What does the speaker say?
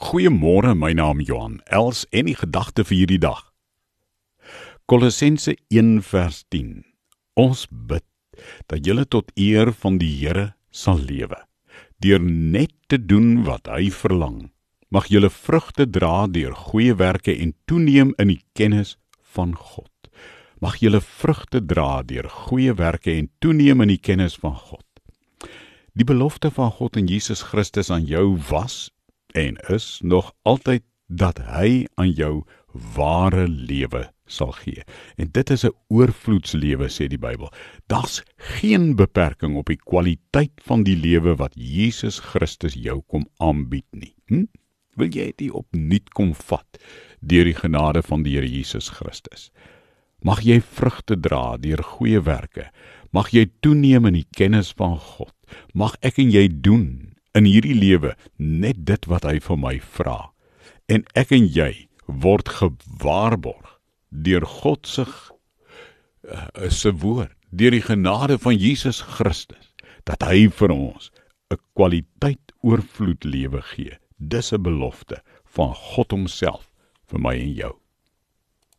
Goeiemôre, my naam Johan Els en die gedagte vir hierdie dag. Kolossense 1:10. Ons bid dat julle tot eer van die Here sal lewe deur net te doen wat hy verlang. Mag julle vrugte dra deur goeie werke en toeneem in die kennis van God. Mag julle vrugte dra deur goeie werke en toeneem in die kennis van God. Die belofte van God in Jesus Christus aan jou was en is nog altyd dat hy aan jou ware lewe sal gee. En dit is 'n oorvloedslewe sê die Bybel. Daar's geen beperking op die kwaliteit van die lewe wat Jesus Christus jou kom aanbied nie. Hm? Wil jy dit opnuut kom vat deur die genade van die Here Jesus Christus? Mag jy vrugte dra deur goeie werke. Mag jy toeneem in die kennis van God. Mag ek en jy doen in hierdie lewe net dit wat hy vir my vra. En ek en jy word gewaarborg deur God se uh, se woord, deur die genade van Jesus Christus dat hy vir ons 'n kwaliteit oorvloed lewe gee. Dis 'n belofte van God homself vir my en jou.